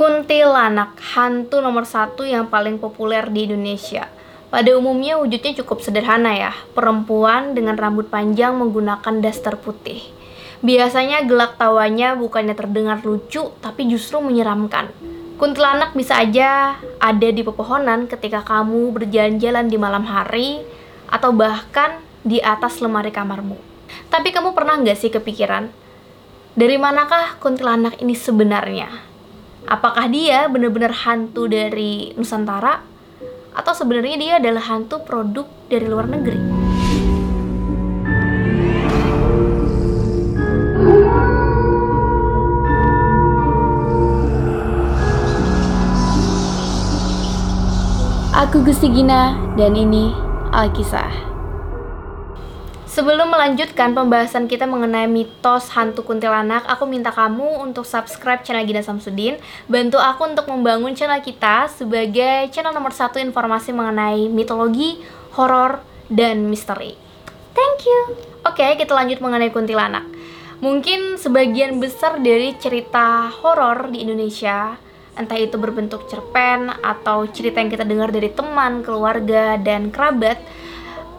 Kuntilanak, hantu nomor satu yang paling populer di Indonesia. Pada umumnya wujudnya cukup sederhana ya, perempuan dengan rambut panjang menggunakan daster putih. Biasanya gelak tawanya bukannya terdengar lucu, tapi justru menyeramkan. Kuntilanak bisa aja ada di pepohonan ketika kamu berjalan-jalan di malam hari, atau bahkan di atas lemari kamarmu. Tapi kamu pernah nggak sih kepikiran, dari manakah kuntilanak ini sebenarnya? Apakah dia benar-benar hantu dari Nusantara atau sebenarnya dia adalah hantu produk dari luar negeri. Aku Gusti Gina dan ini Alkisah. Sebelum melanjutkan pembahasan kita mengenai mitos hantu kuntilanak, aku minta kamu untuk subscribe channel Gina Samsudin. Bantu aku untuk membangun channel kita sebagai channel nomor satu informasi mengenai mitologi, horor, dan misteri. Thank you. Oke, kita lanjut mengenai kuntilanak. Mungkin sebagian besar dari cerita horor di Indonesia entah itu berbentuk cerpen atau cerita yang kita dengar dari teman, keluarga, dan kerabat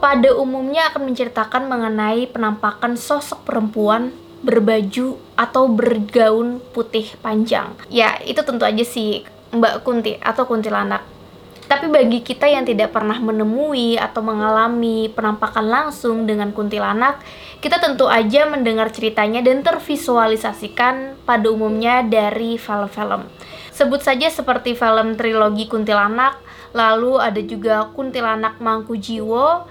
pada umumnya akan menceritakan mengenai penampakan sosok perempuan berbaju atau bergaun putih panjang. Ya, itu tentu aja sih Mbak Kunti atau kuntilanak. Tapi bagi kita yang tidak pernah menemui atau mengalami penampakan langsung dengan kuntilanak, kita tentu aja mendengar ceritanya dan tervisualisasikan pada umumnya dari film-film. Sebut saja seperti film trilogi kuntilanak, lalu ada juga kuntilanak mangku jiwo,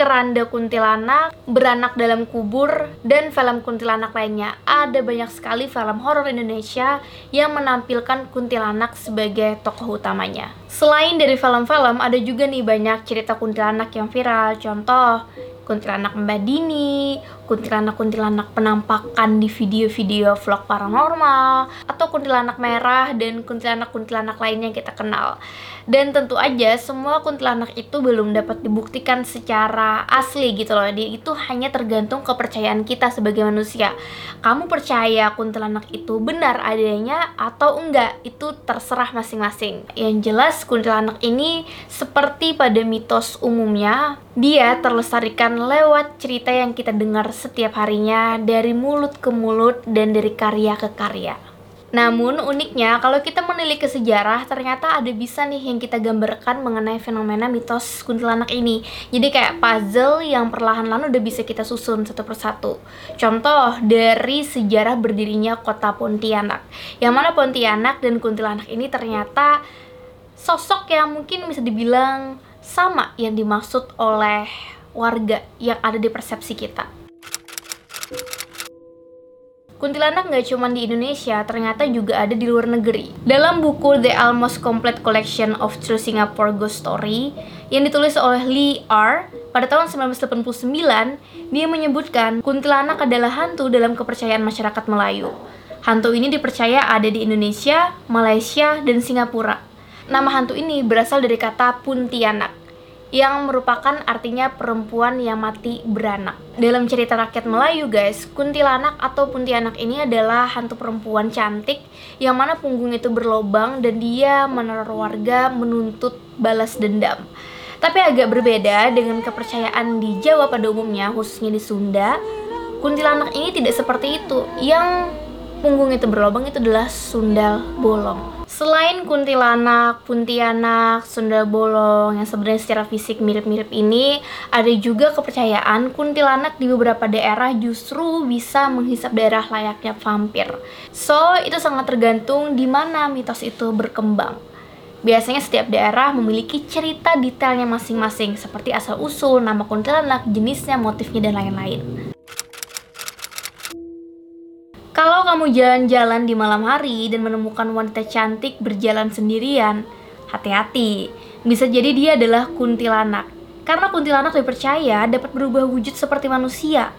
Keranda Kuntilanak, Beranak dalam Kubur, dan film kuntilanak lainnya. Ada banyak sekali film horor Indonesia yang menampilkan kuntilanak sebagai tokoh utamanya. Selain dari film-film, ada juga nih banyak cerita kuntilanak yang viral. Contoh, kuntilanak Mbak Dini, kuntilanak-kuntilanak penampakan di video-video vlog paranormal, atau kuntilanak merah dan kuntilanak-kuntilanak lainnya yang kita kenal. Dan tentu aja semua kuntilanak itu belum dapat dibuktikan secara asli gitu loh. Dia itu hanya tergantung kepercayaan kita sebagai manusia. Kamu percaya kuntilanak itu benar adanya atau enggak? Itu terserah masing-masing. Yang jelas kuntilanak ini seperti pada mitos umumnya, dia terlestarikan lewat cerita yang kita dengar setiap harinya dari mulut ke mulut dan dari karya ke karya. Namun uniknya kalau kita menilik ke sejarah ternyata ada bisa nih yang kita gambarkan mengenai fenomena mitos kuntilanak ini. Jadi kayak puzzle yang perlahan-lahan udah bisa kita susun satu persatu. Contoh dari sejarah berdirinya kota Pontianak. Yang mana Pontianak dan kuntilanak ini ternyata sosok yang mungkin bisa dibilang sama yang dimaksud oleh warga yang ada di persepsi kita. Kuntilanak nggak cuma di Indonesia, ternyata juga ada di luar negeri. Dalam buku The Almost Complete Collection of True Singapore Ghost Story yang ditulis oleh Lee R pada tahun 1989, dia menyebutkan kuntilanak adalah hantu dalam kepercayaan masyarakat Melayu. Hantu ini dipercaya ada di Indonesia, Malaysia, dan Singapura. Nama hantu ini berasal dari kata puntianak yang merupakan artinya perempuan yang mati beranak. Dalam cerita rakyat Melayu guys, kuntilanak atau puntianak ini adalah hantu perempuan cantik yang mana punggung itu berlobang dan dia meneror warga menuntut balas dendam. Tapi agak berbeda dengan kepercayaan di Jawa pada umumnya, khususnya di Sunda. Kuntilanak ini tidak seperti itu. Yang punggung itu berlobang itu adalah sundal bolong. Selain kuntilanak, puntianak, sundal bolong yang sebenarnya secara fisik mirip-mirip ini, ada juga kepercayaan kuntilanak di beberapa daerah justru bisa menghisap darah layaknya vampir. So, itu sangat tergantung di mana mitos itu berkembang. Biasanya setiap daerah memiliki cerita detailnya masing-masing, seperti asal-usul, nama kuntilanak, jenisnya, motifnya, dan lain-lain. Kamu jalan-jalan di malam hari dan menemukan wanita cantik berjalan sendirian, hati-hati. Bisa jadi dia adalah kuntilanak. Karena kuntilanak dipercaya dapat berubah wujud seperti manusia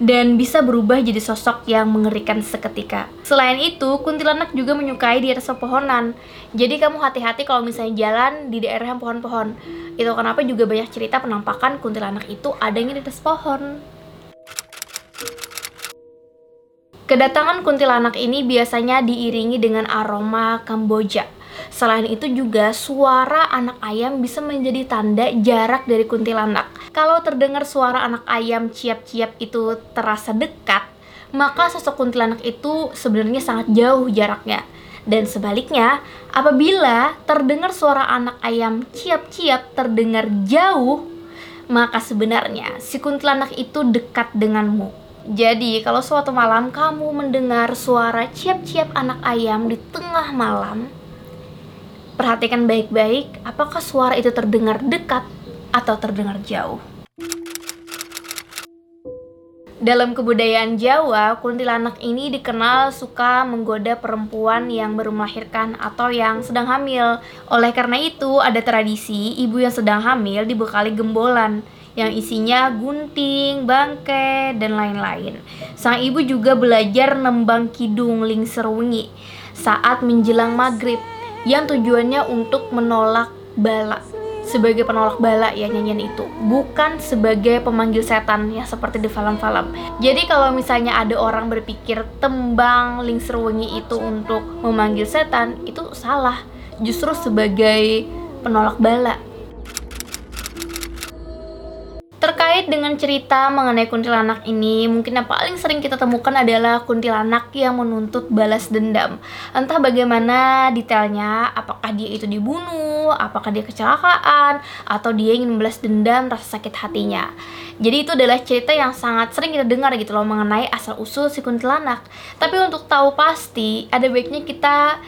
dan bisa berubah jadi sosok yang mengerikan seketika. Selain itu, kuntilanak juga menyukai di atas pepohonan. Jadi kamu hati-hati kalau misalnya jalan di daerah pohon-pohon. Itu kenapa juga banyak cerita penampakan kuntilanak itu adanya di atas pohon. Kedatangan kuntilanak ini biasanya diiringi dengan aroma Kamboja. Selain itu juga suara anak ayam bisa menjadi tanda jarak dari kuntilanak. Kalau terdengar suara anak ayam ciap-ciap itu terasa dekat, maka sosok kuntilanak itu sebenarnya sangat jauh jaraknya. Dan sebaliknya, apabila terdengar suara anak ayam ciap-ciap terdengar jauh, maka sebenarnya si kuntilanak itu dekat denganmu. Jadi, kalau suatu malam kamu mendengar suara ciap-ciap anak ayam di tengah malam, perhatikan baik-baik apakah suara itu terdengar dekat atau terdengar jauh. Dalam kebudayaan Jawa, kuntilanak ini dikenal suka menggoda perempuan yang baru melahirkan atau yang sedang hamil. Oleh karena itu, ada tradisi ibu yang sedang hamil dibekali gembolan yang isinya gunting, bangke, dan lain-lain. Sang ibu juga belajar nembang kidung lingser wengi saat menjelang maghrib yang tujuannya untuk menolak bala sebagai penolak bala ya nyanyian itu. Bukan sebagai pemanggil setan ya seperti di film-film jadi kalau misalnya ada orang berpikir tembang lingser wengi itu untuk memanggil setan itu salah. Justru sebagai penolak bala Terkait dengan cerita mengenai kuntilanak ini, mungkin yang paling sering kita temukan adalah kuntilanak yang menuntut balas dendam. Entah bagaimana detailnya, apakah dia itu dibunuh, apakah dia kecelakaan, atau dia ingin membalas dendam rasa sakit hatinya. Jadi itu adalah cerita yang sangat sering kita dengar gitu loh mengenai asal-usul si kuntilanak. Tapi untuk tahu pasti, ada baiknya kita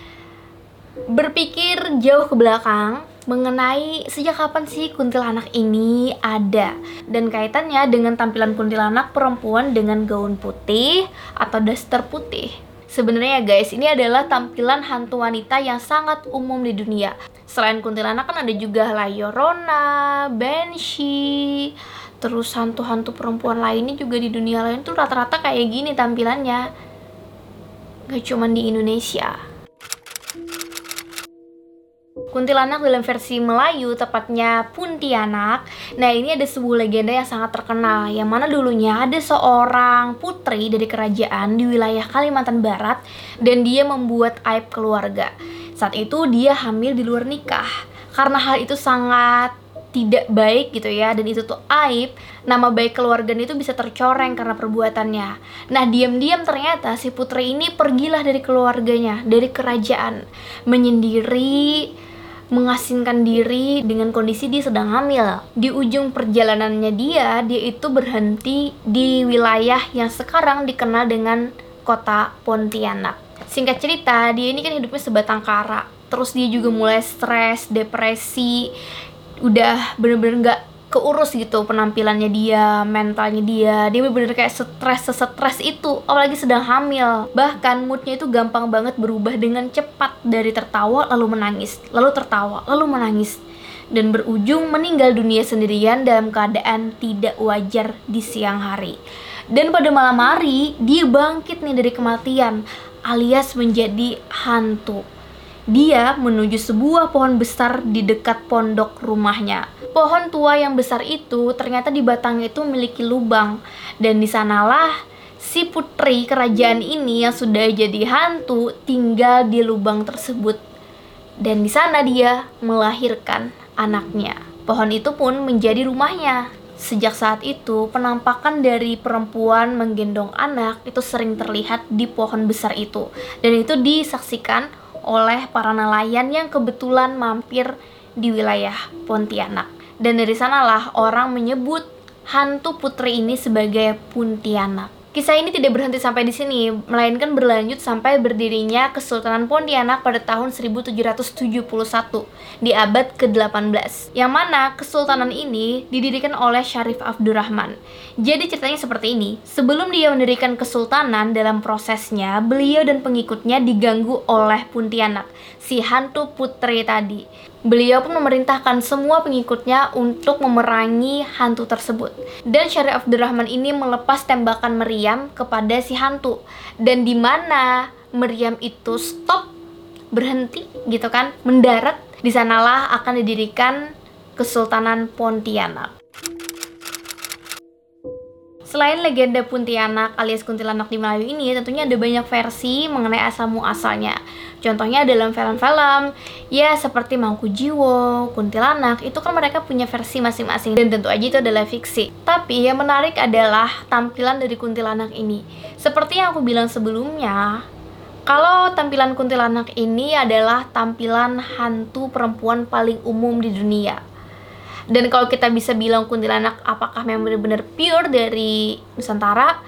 berpikir jauh ke belakang mengenai sejak kapan sih kuntilanak ini ada dan kaitannya dengan tampilan kuntilanak perempuan dengan gaun putih atau daster putih. Sebenarnya guys, ini adalah tampilan hantu wanita yang sangat umum di dunia. Selain kuntilanak kan ada juga La Llorona, Banshee, terus hantu-hantu perempuan lainnya juga di dunia lain tuh rata-rata kayak gini tampilannya. Gak cuma di Indonesia. Kuntilanak dalam versi Melayu, tepatnya Puntianak. Nah, ini ada sebuah legenda yang sangat terkenal, yang mana dulunya ada seorang putri dari kerajaan di wilayah Kalimantan Barat, dan dia membuat aib keluarga. Saat itu dia hamil di luar nikah. Karena hal itu sangat tidak baik gitu ya dan itu tuh aib nama baik keluarga itu bisa tercoreng karena perbuatannya nah diam-diam ternyata si putri ini pergilah dari keluarganya dari kerajaan menyendiri mengasingkan diri dengan kondisi dia sedang hamil. Di ujung perjalanannya dia, dia itu berhenti di wilayah yang sekarang dikenal dengan kota Pontianak. Singkat cerita, dia ini kan hidupnya sebatang kara. Terus dia juga mulai stres, depresi, udah bener-bener gak keurus gitu penampilannya dia, mentalnya dia. Dia bener-bener kayak stres, stres itu, apalagi sedang hamil. Bahkan moodnya itu gampang banget berubah dengan cepat dari tertawa lalu menangis, lalu tertawa lalu menangis dan berujung meninggal dunia sendirian dalam keadaan tidak wajar di siang hari. Dan pada malam hari, dia bangkit nih dari kematian alias menjadi hantu. Dia menuju sebuah pohon besar di dekat pondok rumahnya. Pohon tua yang besar itu ternyata di batangnya itu memiliki lubang dan di sanalah si putri kerajaan ini yang sudah jadi hantu tinggal di lubang tersebut. Dan di sana dia melahirkan anaknya. Pohon itu pun menjadi rumahnya. Sejak saat itu, penampakan dari perempuan menggendong anak itu sering terlihat di pohon besar itu. Dan itu disaksikan oleh para nelayan yang kebetulan mampir di wilayah Pontianak. Dan dari sanalah orang menyebut hantu putri ini sebagai Puntianak. Kisah ini tidak berhenti sampai di sini, melainkan berlanjut sampai berdirinya Kesultanan Pontianak pada tahun 1771 di abad ke-18. Yang mana kesultanan ini didirikan oleh Syarif Abdurrahman. Jadi ceritanya seperti ini, sebelum dia mendirikan kesultanan dalam prosesnya, beliau dan pengikutnya diganggu oleh Pontianak, si hantu putri tadi. Beliau pun memerintahkan semua pengikutnya untuk memerangi hantu tersebut. Dan Syarif Abdurrahman ini melepas tembakan meriam kepada si hantu. Dan di mana meriam itu stop, berhenti gitu kan, mendarat, di sanalah akan didirikan Kesultanan Pontianak. Selain legenda Pontianak alias kuntilanak di Melayu ini, tentunya ada banyak versi mengenai asal muasalnya. Contohnya dalam film-film, ya seperti Mangku Jiwo, Kuntilanak, itu kan mereka punya versi masing-masing dan tentu aja itu adalah fiksi. Tapi yang menarik adalah tampilan dari kuntilanak ini. Seperti yang aku bilang sebelumnya, kalau tampilan kuntilanak ini adalah tampilan hantu perempuan paling umum di dunia dan kalau kita bisa bilang kuntilanak apakah memang benar-benar pure dari Nusantara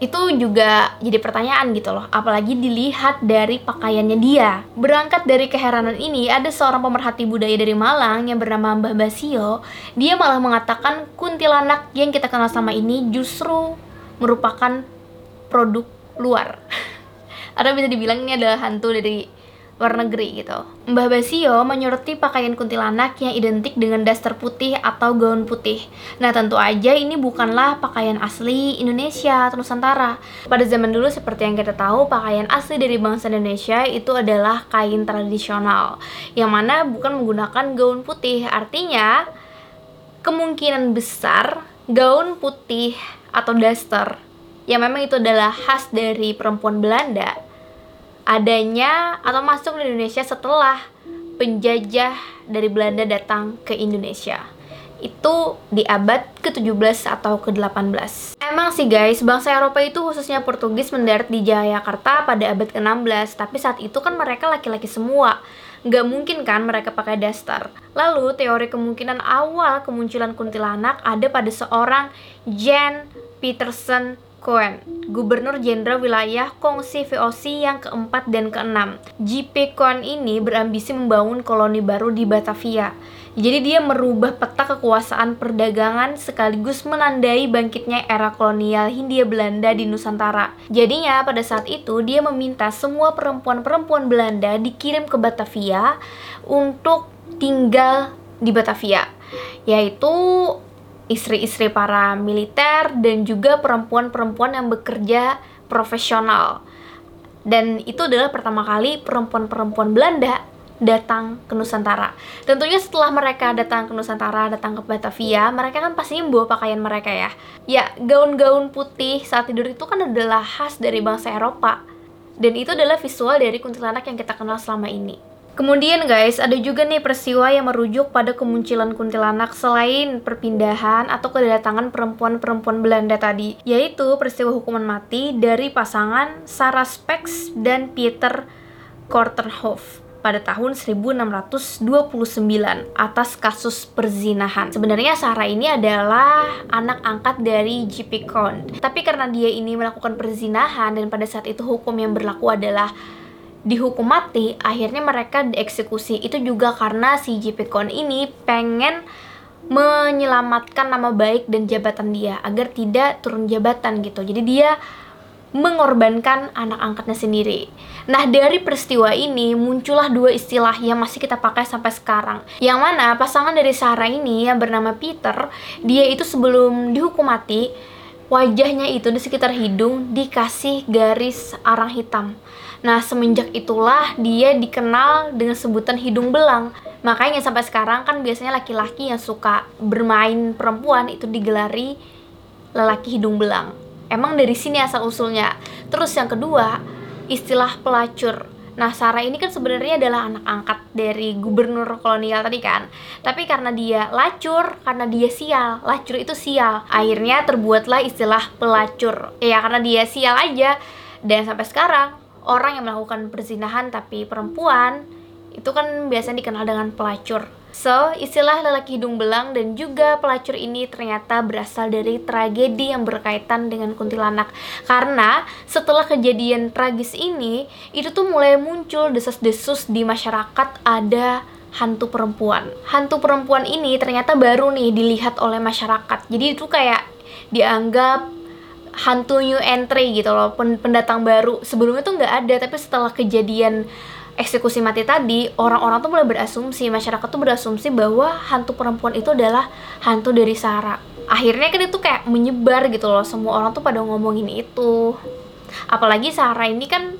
itu juga jadi pertanyaan gitu loh. Apalagi dilihat dari pakaiannya dia. Berangkat dari keheranan ini ada seorang pemerhati budaya dari Malang yang bernama Mbah Basio dia malah mengatakan kuntilanak yang kita kenal sama ini justru merupakan produk luar. Atau bisa dibilang ini adalah hantu dari luar negeri gitu. Mbah Basio menyoroti pakaian kuntilanak yang identik dengan daster putih atau gaun putih. Nah tentu aja ini bukanlah pakaian asli Indonesia atau Nusantara. Pada zaman dulu seperti yang kita tahu, pakaian asli dari bangsa Indonesia itu adalah kain tradisional. Yang mana bukan menggunakan gaun putih. Artinya kemungkinan besar gaun putih atau daster yang memang itu adalah khas dari perempuan Belanda adanya atau masuk ke Indonesia setelah penjajah dari Belanda datang ke Indonesia itu di abad ke-17 atau ke-18. Emang sih guys, bangsa Eropa itu khususnya Portugis mendarat di Jayakarta pada abad ke-16, tapi saat itu kan mereka laki-laki semua. Nggak mungkin kan mereka pakai daster. Lalu teori kemungkinan awal kemunculan kuntilanak ada pada seorang Jan Peterson Cohen, Gubernur Jenderal Wilayah Kongsi VOC yang keempat dan keenam. JP Cohen ini berambisi membangun koloni baru di Batavia. Jadi dia merubah peta kekuasaan perdagangan sekaligus menandai bangkitnya era kolonial Hindia Belanda di Nusantara. Jadinya pada saat itu dia meminta semua perempuan-perempuan Belanda dikirim ke Batavia untuk tinggal di Batavia, yaitu istri-istri para militer dan juga perempuan-perempuan yang bekerja profesional. Dan itu adalah pertama kali perempuan-perempuan Belanda datang ke Nusantara. Tentunya setelah mereka datang ke Nusantara, datang ke Batavia, mereka kan pastinya membawa pakaian mereka ya. Ya, gaun-gaun putih saat tidur itu kan adalah khas dari bangsa Eropa. Dan itu adalah visual dari kuntilanak yang kita kenal selama ini. Kemudian guys, ada juga nih peristiwa yang merujuk pada kemunculan kuntilanak selain perpindahan atau kedatangan perempuan-perempuan Belanda tadi, yaitu peristiwa hukuman mati dari pasangan Sarah Spex dan Peter Kortenhof pada tahun 1629 atas kasus perzinahan. Sebenarnya Sarah ini adalah anak angkat dari J.P. Count. Tapi karena dia ini melakukan perzinahan dan pada saat itu hukum yang berlaku adalah dihukum mati, akhirnya mereka dieksekusi. Itu juga karena si JP Kon ini pengen menyelamatkan nama baik dan jabatan dia agar tidak turun jabatan gitu. Jadi dia mengorbankan anak angkatnya sendiri. Nah, dari peristiwa ini muncullah dua istilah yang masih kita pakai sampai sekarang. Yang mana pasangan dari Sarah ini yang bernama Peter, dia itu sebelum dihukum mati, wajahnya itu di sekitar hidung dikasih garis arang hitam. Nah, semenjak itulah dia dikenal dengan sebutan hidung belang. Makanya sampai sekarang kan biasanya laki-laki yang suka bermain perempuan itu digelari lelaki hidung belang. Emang dari sini asal usulnya. Terus yang kedua, istilah pelacur. Nah, Sarah ini kan sebenarnya adalah anak angkat dari gubernur kolonial tadi kan. Tapi karena dia lacur, karena dia sial, lacur itu sial. Akhirnya terbuatlah istilah pelacur. Ya karena dia sial aja. Dan sampai sekarang orang yang melakukan perzinahan tapi perempuan itu kan biasanya dikenal dengan pelacur. So, istilah lelaki hidung belang dan juga pelacur ini ternyata berasal dari tragedi yang berkaitan dengan kuntilanak. Karena setelah kejadian tragis ini, itu tuh mulai muncul desas-desus di masyarakat ada hantu perempuan. Hantu perempuan ini ternyata baru nih dilihat oleh masyarakat. Jadi itu kayak dianggap hantu new entry gitu loh pendatang baru. Sebelumnya tuh nggak ada tapi setelah kejadian eksekusi mati tadi orang-orang tuh mulai berasumsi masyarakat tuh berasumsi bahwa hantu perempuan itu adalah hantu dari Sarah. Akhirnya kan itu kayak menyebar gitu loh semua orang tuh pada ngomongin itu. Apalagi Sarah ini kan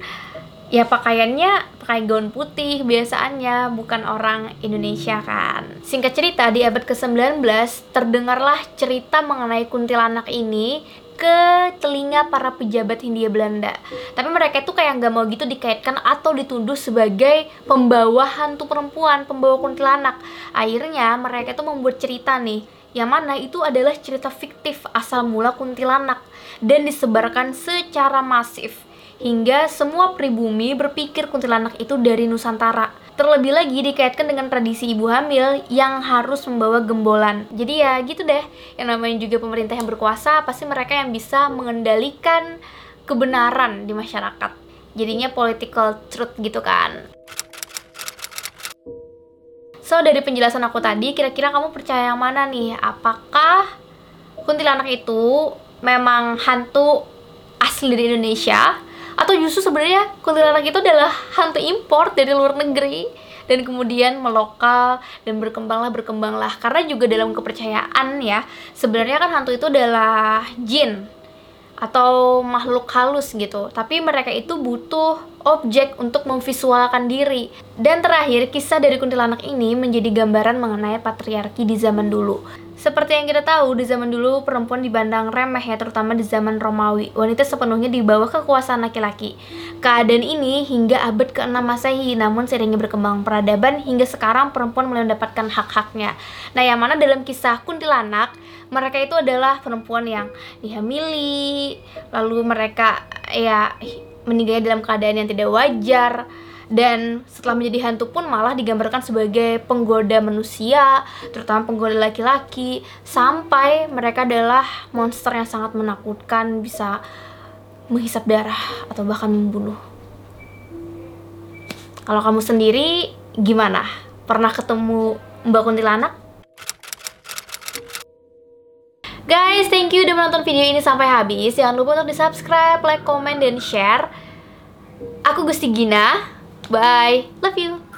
ya pakaiannya pakai gaun putih biasaannya bukan orang Indonesia kan. Singkat cerita di abad ke-19 terdengarlah cerita mengenai kuntilanak ini ke telinga para pejabat Hindia Belanda. Tapi mereka itu kayak nggak mau gitu dikaitkan atau dituduh sebagai pembawa hantu perempuan pembawa kuntilanak. Akhirnya mereka itu membuat cerita nih yang mana itu adalah cerita fiktif asal mula kuntilanak dan disebarkan secara masif. Hingga semua pribumi berpikir kuntilanak itu dari Nusantara. Terlebih lagi dikaitkan dengan tradisi ibu hamil yang harus membawa gembolan. Jadi ya gitu deh, yang namanya juga pemerintah yang berkuasa pasti mereka yang bisa mengendalikan kebenaran di masyarakat. Jadinya political truth gitu kan. So dari penjelasan aku tadi, kira-kira kamu percaya yang mana nih? Apakah kuntilanak itu memang hantu asli dari Indonesia atau justru sebenarnya kuntilanak itu adalah hantu import dari luar negeri dan kemudian melokal dan berkembanglah berkembanglah karena juga dalam kepercayaan ya sebenarnya kan hantu itu adalah jin atau makhluk halus gitu tapi mereka itu butuh objek untuk memvisualkan diri. Dan terakhir, kisah dari kuntilanak ini menjadi gambaran mengenai patriarki di zaman dulu. Seperti yang kita tahu, di zaman dulu perempuan dibandang remeh ya, terutama di zaman Romawi. Wanita sepenuhnya di bawah kekuasaan laki-laki. Keadaan ini hingga abad ke-6 Masehi, namun seringnya berkembang peradaban hingga sekarang perempuan mulai mendapatkan hak-haknya. Nah, yang mana dalam kisah kuntilanak, mereka itu adalah perempuan yang dihamili, lalu mereka ya meninggalnya dalam keadaan yang tidak wajar dan setelah menjadi hantu pun malah digambarkan sebagai penggoda manusia, terutama penggoda laki-laki, sampai mereka adalah monster yang sangat menakutkan, bisa menghisap darah atau bahkan membunuh. Kalau kamu sendiri gimana? Pernah ketemu Mbak Kuntilanak? Guys, thank you udah menonton video ini sampai habis. Jangan lupa untuk di subscribe, like, comment, dan share. Aku Gusti Gina. Bye. Love you.